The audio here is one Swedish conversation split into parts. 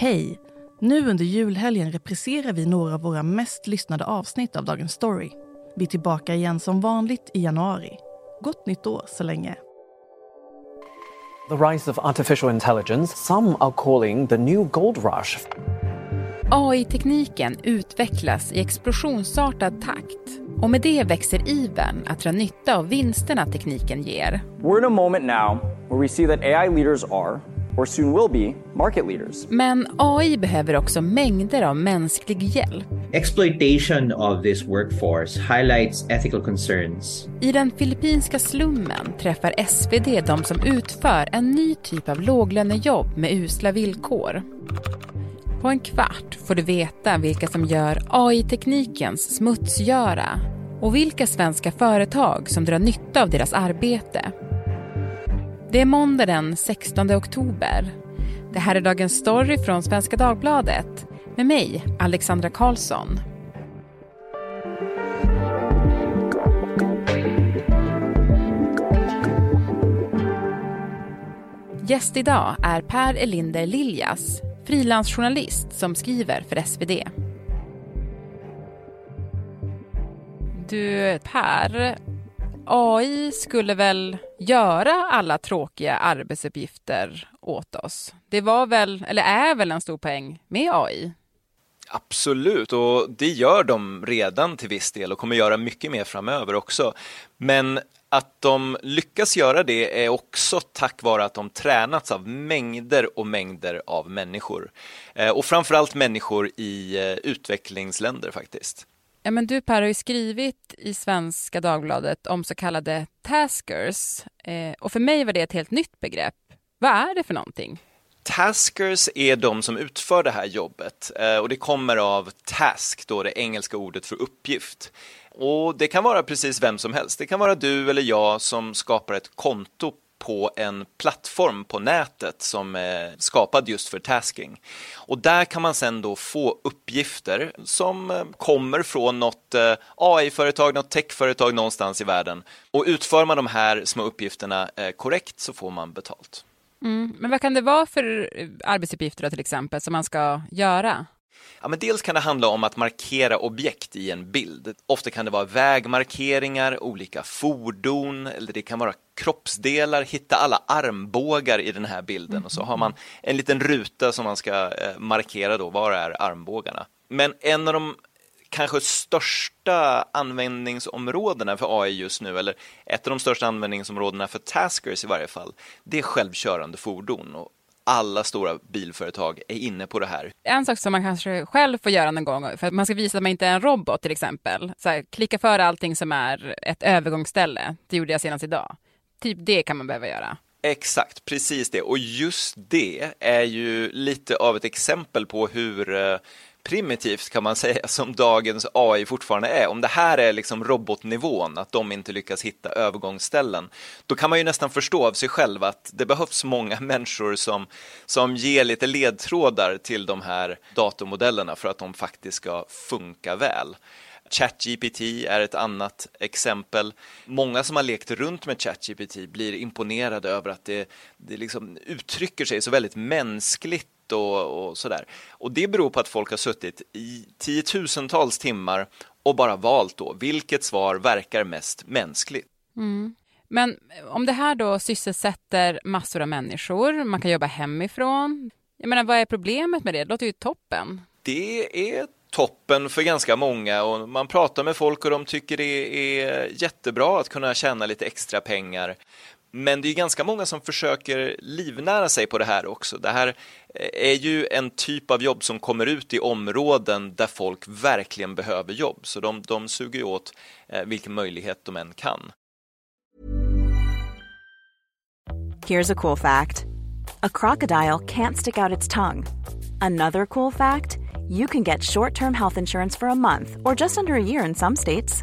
Hej! Nu under julhelgen repriserar vi några av våra mest lyssnade avsnitt av Dagens Story. Vi är tillbaka igen som vanligt i januari. Gott nytt år så länge. The rise of artificial intelligence, some are calling the new gold rush. AI-tekniken utvecklas i explosionsartad takt och med det växer ivern att dra nytta av vinsterna tekniken ger. We're in a moment now where we see that AI leaders are, or soon will be, market leaders. Men AI behöver också mängder av mänsklig hjälp. Exploitation of this workforce highlights ethical concerns. I den filippinska slummen träffar SvD de som utför en ny typ av låglönejobb med usla villkor. På en kvart får du veta vilka som gör AI-teknikens smutsgöra och vilka svenska företag som drar nytta av deras arbete. Det är måndag den 16 oktober. Det här är Dagens Story från Svenska Dagbladet med mig, Alexandra Karlsson. Gäst idag är Per Elinder Liljas, frilansjournalist som skriver för SvD. Du Per, AI skulle väl göra alla tråkiga arbetsuppgifter åt oss? Det var väl, eller är väl en stor poäng med AI? Absolut, och det gör de redan till viss del och kommer göra mycket mer framöver också. Men att de lyckas göra det är också tack vare att de tränats av mängder och mängder av människor. Eh, och framförallt människor i eh, utvecklingsländer faktiskt. Ja, men du Per har ju skrivit i Svenska Dagbladet om så kallade taskers eh, och för mig var det ett helt nytt begrepp. Vad är det för någonting? Taskers är de som utför det här jobbet eh, och det kommer av task, då det engelska ordet för uppgift. Och det kan vara precis vem som helst. Det kan vara du eller jag som skapar ett konto på en plattform på nätet som är skapad just för tasking. Och där kan man sen då få uppgifter som eh, kommer från något eh, AI-företag, något techföretag någonstans i världen. Och utför man de här små uppgifterna korrekt så får man betalt. Mm. Men vad kan det vara för arbetsuppgifter då till exempel som man ska göra? Ja, men dels kan det handla om att markera objekt i en bild. Ofta kan det vara vägmarkeringar, olika fordon eller det kan vara kroppsdelar, hitta alla armbågar i den här bilden och så har man en liten ruta som man ska eh, markera då, var är armbågarna? Men en av de kanske största användningsområdena för AI just nu, eller ett av de största användningsområdena för taskers i varje fall, det är självkörande fordon. Och alla stora bilföretag är inne på det här. En sak som man kanske själv får göra någon gång, för att man ska visa att man inte är en robot till exempel, så här, klicka för allting som är ett övergångsställe. Det gjorde jag senast idag. Typ det kan man behöva göra. Exakt, precis det. Och just det är ju lite av ett exempel på hur primitivt kan man säga som dagens AI fortfarande är. Om det här är liksom robotnivån, att de inte lyckas hitta övergångsställen, då kan man ju nästan förstå av sig själv att det behövs många människor som, som ger lite ledtrådar till de här datormodellerna för att de faktiskt ska funka väl. ChatGPT är ett annat exempel. Många som har lekt runt med ChatGPT blir imponerade över att det, det liksom uttrycker sig så väldigt mänskligt och, och sådär. Och det beror på att folk har suttit i tiotusentals timmar och bara valt då vilket svar verkar mest mänskligt. Mm. Men om det här då sysselsätter massor av människor, man kan jobba hemifrån. Jag menar, vad är problemet med det? Det låter ju toppen. Det är toppen för ganska många och man pratar med folk och de tycker det är jättebra att kunna tjäna lite extra pengar. Men det är ganska många som försöker livnära sig på det här också. Det här eh, är ju en typ av jobb som kommer ut i områden där folk verkligen behöver jobb. Så de, de suger åt eh, vilken möjlighet de än kan. Here's a cool fact. A crocodile can't stick out its tongue. Another cool fact, you can get short-term health insurance for a month or just under a year in some states.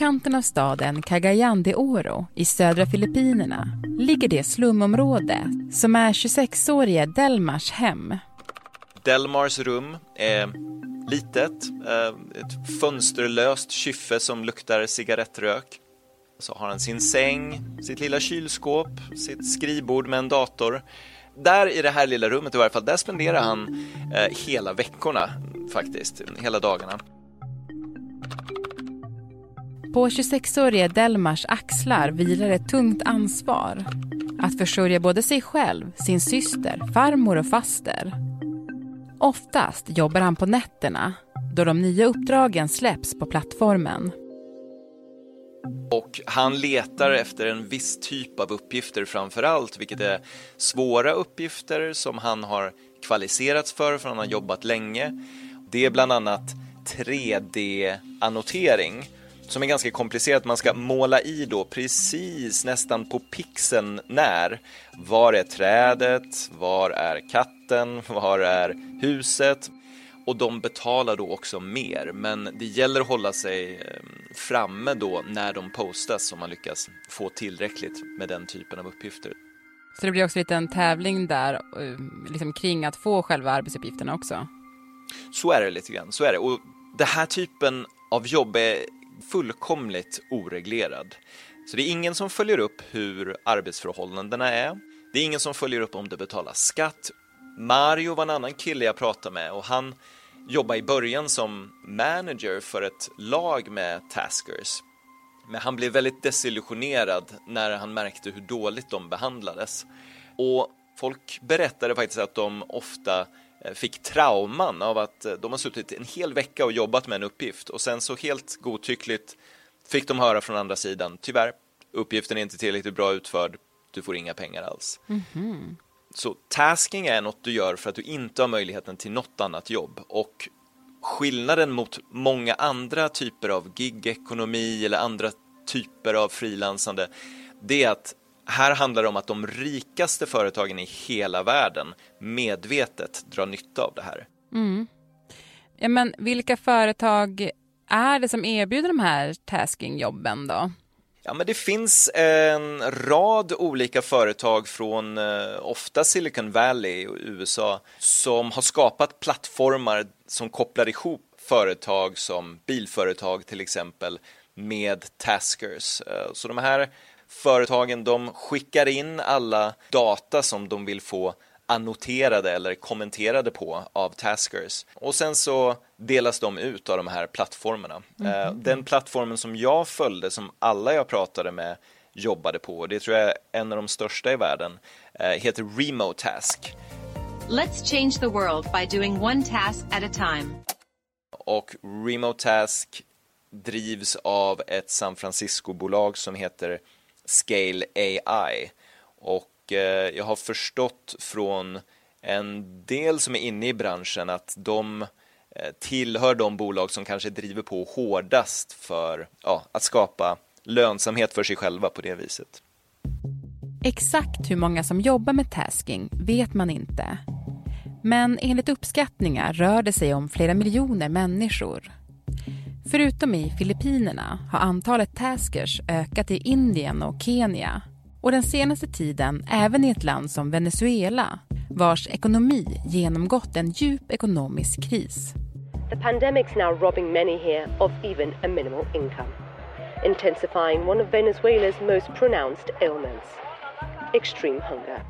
utkanten av staden Cagayan de Oro i södra Filippinerna ligger det slumområde som är 26-årige Delmars hem. Delmars rum är litet, eh, ett fönsterlöst kyffe som luktar cigarettrök. Så har han sin säng, sitt lilla kylskåp, sitt skrivbord med en dator. Där i det här lilla rummet i varje fall, där spenderar han eh, hela veckorna faktiskt, hela dagarna. På 26-årige Delmars axlar vilar ett tungt ansvar. Att försörja både sig själv, sin syster, farmor och faster. Oftast jobbar han på nätterna då de nya uppdragen släpps på plattformen. Och han letar efter en viss typ av uppgifter framför allt, vilket är svåra uppgifter som han har kvalificerats för, för han har jobbat länge. Det är bland annat 3D-annotering som är ganska komplicerat. Man ska måla i då precis nästan på pixeln när. Var är trädet? Var är katten? Var är huset? Och de betalar då också mer, men det gäller att hålla sig eh, framme då när de postas om man lyckas få tillräckligt med den typen av uppgifter. Så det blir också lite en tävling där eh, liksom kring att få själva arbetsuppgifterna också? Så är det lite grann, så är det. Och den här typen av jobb är fullkomligt oreglerad. Så det är ingen som följer upp hur arbetsförhållandena är. Det är ingen som följer upp om det betalas skatt. Mario var en annan kille jag pratade med och han jobbade i början som manager för ett lag med taskers. Men han blev väldigt desillusionerad när han märkte hur dåligt de behandlades. Och folk berättade faktiskt att de ofta fick trauman av att eh, de har suttit en hel vecka och jobbat med en uppgift och sen så helt godtyckligt fick de höra från andra sidan, tyvärr, uppgiften är inte tillräckligt bra utförd, du får inga pengar alls. Mm -hmm. Så tasking är något du gör för att du inte har möjligheten till något annat jobb och skillnaden mot många andra typer av gigekonomi eller andra typer av frilansande, det är att här handlar det om att de rikaste företagen i hela världen medvetet drar nytta av det här. Mm. Ja, men vilka företag är det som erbjuder de här taskingjobben då? Ja, men det finns en rad olika företag från eh, ofta Silicon Valley och USA som har skapat plattformar som kopplar ihop företag som bilföretag till exempel med taskers. Eh, så de här Företagen de skickar in alla data som de vill få annoterade eller kommenterade på av taskers och sen så delas de ut av de här plattformarna. Mm. Den plattformen som jag följde, som alla jag pratade med jobbade på, det tror jag är en av de största i världen, eh, heter Remotask. Let's change the world by doing one task at a time. Och Remotask drivs av ett San Francisco-bolag som heter Scale AI. Och eh, jag har förstått från en del som är inne i branschen att de eh, tillhör de bolag som kanske driver på hårdast för ja, att skapa lönsamhet för sig själva på det viset. Exakt hur många som jobbar med tasking vet man inte. Men enligt uppskattningar rör det sig om flera miljoner människor. Förutom i Filippinerna har antalet taskers ökat i Indien och Kenya och den senaste tiden även i ett land som Venezuela vars ekonomi genomgått en djup ekonomisk kris. The pandemic's now robbing many here of even a minimal income, intensifying one of Venezuela's most pronounced ailments, extreme hunger.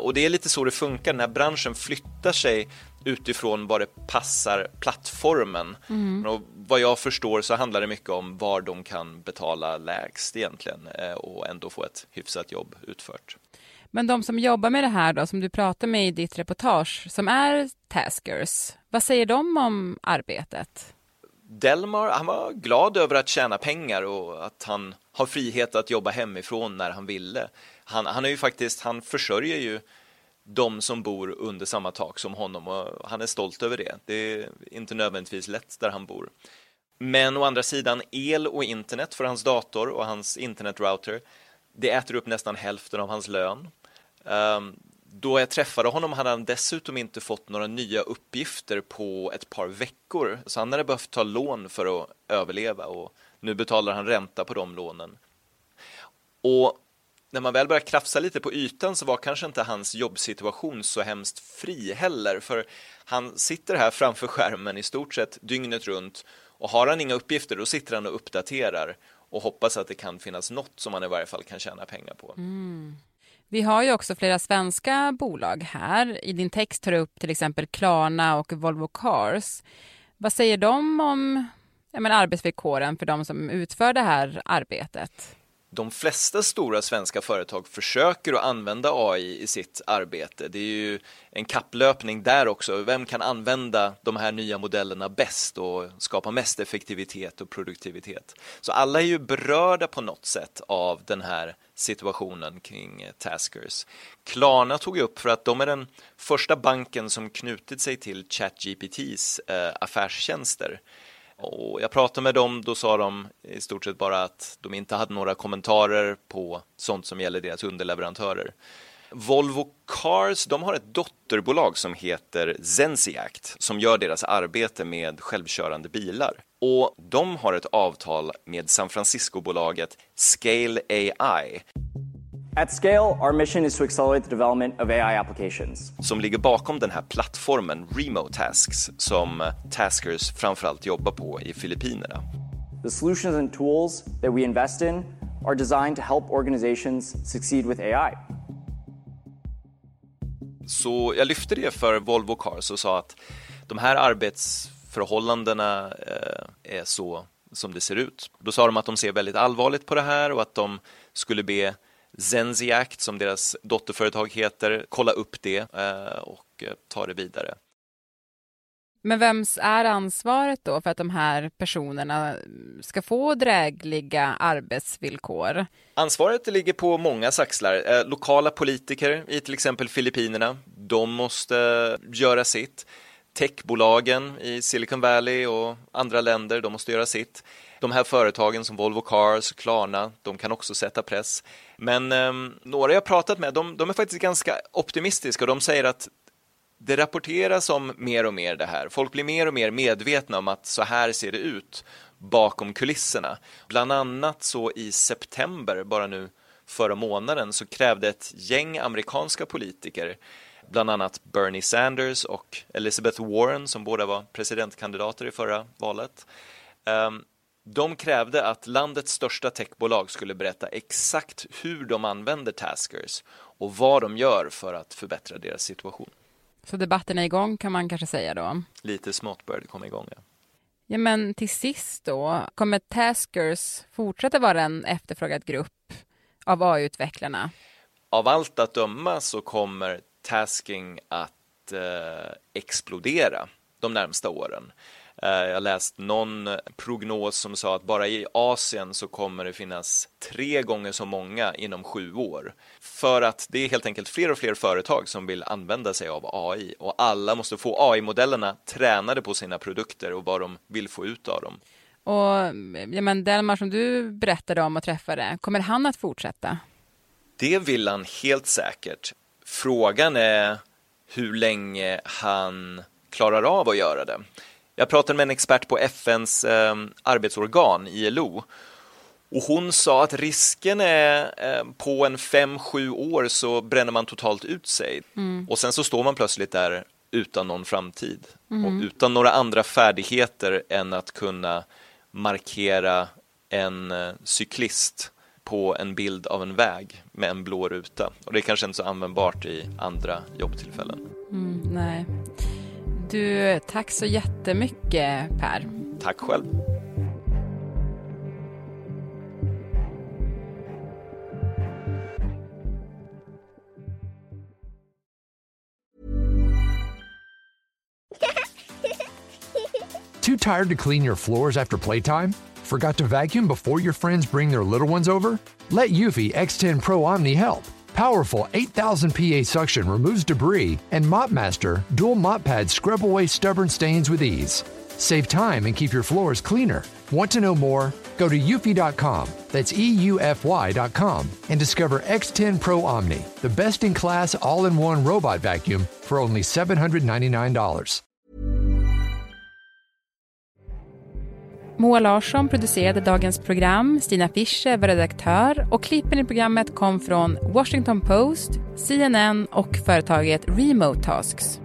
Och det är lite så det funkar när branschen flyttar sig utifrån vad det passar plattformen. Mm. Och vad jag förstår så handlar det mycket om var de kan betala lägst egentligen eh, och ändå få ett hyfsat jobb utfört. Men de som jobbar med det här då, som du pratar med i ditt reportage, som är taskers, vad säger de om arbetet? Delmar, han var glad över att tjäna pengar och att han har frihet att jobba hemifrån när han ville. Han, han är ju faktiskt, han försörjer ju de som bor under samma tak som honom och han är stolt över det. Det är inte nödvändigtvis lätt där han bor. Men å andra sidan, el och internet för hans dator och hans internetrouter, det äter upp nästan hälften av hans lön. Um, då jag träffade honom hade han dessutom inte fått några nya uppgifter på ett par veckor, så han hade behövt ta lån för att överleva och nu betalar han ränta på de lånen. Och när man väl börjar krafsa lite på ytan så var kanske inte hans jobbsituation så hemskt fri heller, för han sitter här framför skärmen i stort sett dygnet runt och har han inga uppgifter då sitter han och uppdaterar och hoppas att det kan finnas något som man i varje fall kan tjäna pengar på. Mm. Vi har ju också flera svenska bolag här. I din text tar du upp till exempel Klarna och Volvo Cars. Vad säger de om menar, arbetsvillkoren för de som utför det här arbetet? De flesta stora svenska företag försöker att använda AI i sitt arbete. Det är ju en kapplöpning där också. Vem kan använda de här nya modellerna bäst och skapa mest effektivitet och produktivitet? Så alla är ju berörda på något sätt av den här situationen kring Taskers. Klarna tog upp för att de är den första banken som knutit sig till ChatGPTs eh, affärstjänster. Och jag pratade med dem, då sa de i stort sett bara att de inte hade några kommentarer på sånt som gäller deras underleverantörer. Volvo Cars, de har ett dotterbolag som heter Zensiact som gör deras arbete med självkörande bilar. Och de har ett avtal med San Francisco-bolaget Scale AI. At Scale, our mission is to accelerate the development of AI applications. Som ligger bakom den här plattformen Remote Tasks som Taskers framförallt jobbar på i Filippinerna. The solutions and tools that we invest in are designed to help organizations succeed with AI. Så jag lyfte det för Volvo Cars och sa att de här arbetsförhållandena eh, är så som det ser ut. Då sa de att de ser väldigt allvarligt på det här och att de skulle be Zenziact, som deras dotterföretag heter, kolla upp det eh, och ta det vidare. Men vems är ansvaret då för att de här personerna ska få drägliga arbetsvillkor? Ansvaret ligger på många axlar. Eh, lokala politiker i till exempel Filippinerna, de måste göra sitt. Techbolagen i Silicon Valley och andra länder, de måste göra sitt. De här företagen som Volvo Cars, Klarna, de kan också sätta press. Men eh, några jag pratat med, de, de är faktiskt ganska optimistiska och de säger att det rapporteras om mer och mer det här. Folk blir mer och mer medvetna om att så här ser det ut bakom kulisserna. Bland annat så i september, bara nu förra månaden, så krävde ett gäng amerikanska politiker, bland annat Bernie Sanders och Elizabeth Warren, som båda var presidentkandidater i förra valet. Ehm, de krävde att landets största techbolag skulle berätta exakt hur de använder Taskers och vad de gör för att förbättra deras situation. Så debatten är igång kan man kanske säga då? Lite smått börjar det komma igång, ja. Ja, men till sist då, kommer Taskers fortsätta vara en efterfrågad grupp av AI-utvecklarna? Av allt att döma så kommer tasking att eh, explodera de närmsta åren. Eh, jag läst någon prognos som sa att bara i Asien så kommer det finnas tre gånger så många inom sju år. För att det är helt enkelt fler och fler företag som vill använda sig av AI och alla måste få AI-modellerna tränade på sina produkter och vad de vill få ut av dem. Och ja, men Delmar som du berättade om och träffade, kommer han att fortsätta? Det vill han helt säkert. Frågan är hur länge han klarar av att göra det. Jag pratade med en expert på FNs eh, arbetsorgan, ILO, och hon sa att risken är eh, på en fem sju år så bränner man totalt ut sig. Mm. Och sen så står man plötsligt där utan någon framtid mm. och utan några andra färdigheter än att kunna markera en eh, cyklist på en bild av en väg med en blå ruta. Och det är kanske inte så användbart i andra jobbtillfällen. Mm, nej. Du, tack så jättemycket Per. Tack själv. Too tired to clean your floors after playtime? Forgot to vacuum before your friends bring their little ones over? Let Eufy X10 Pro Omni help. Powerful 8000 PA suction removes debris, and MopMaster dual mop pads scrub away stubborn stains with ease. Save time and keep your floors cleaner. Want to know more? Go to eufy.com, that's EUFY.com, and discover X10 Pro Omni, the best in class all in one robot vacuum for only $799. Moa Larsson producerade dagens program, Stina Fischer var redaktör och klippen i programmet kom från Washington Post, CNN och företaget Remote Tasks.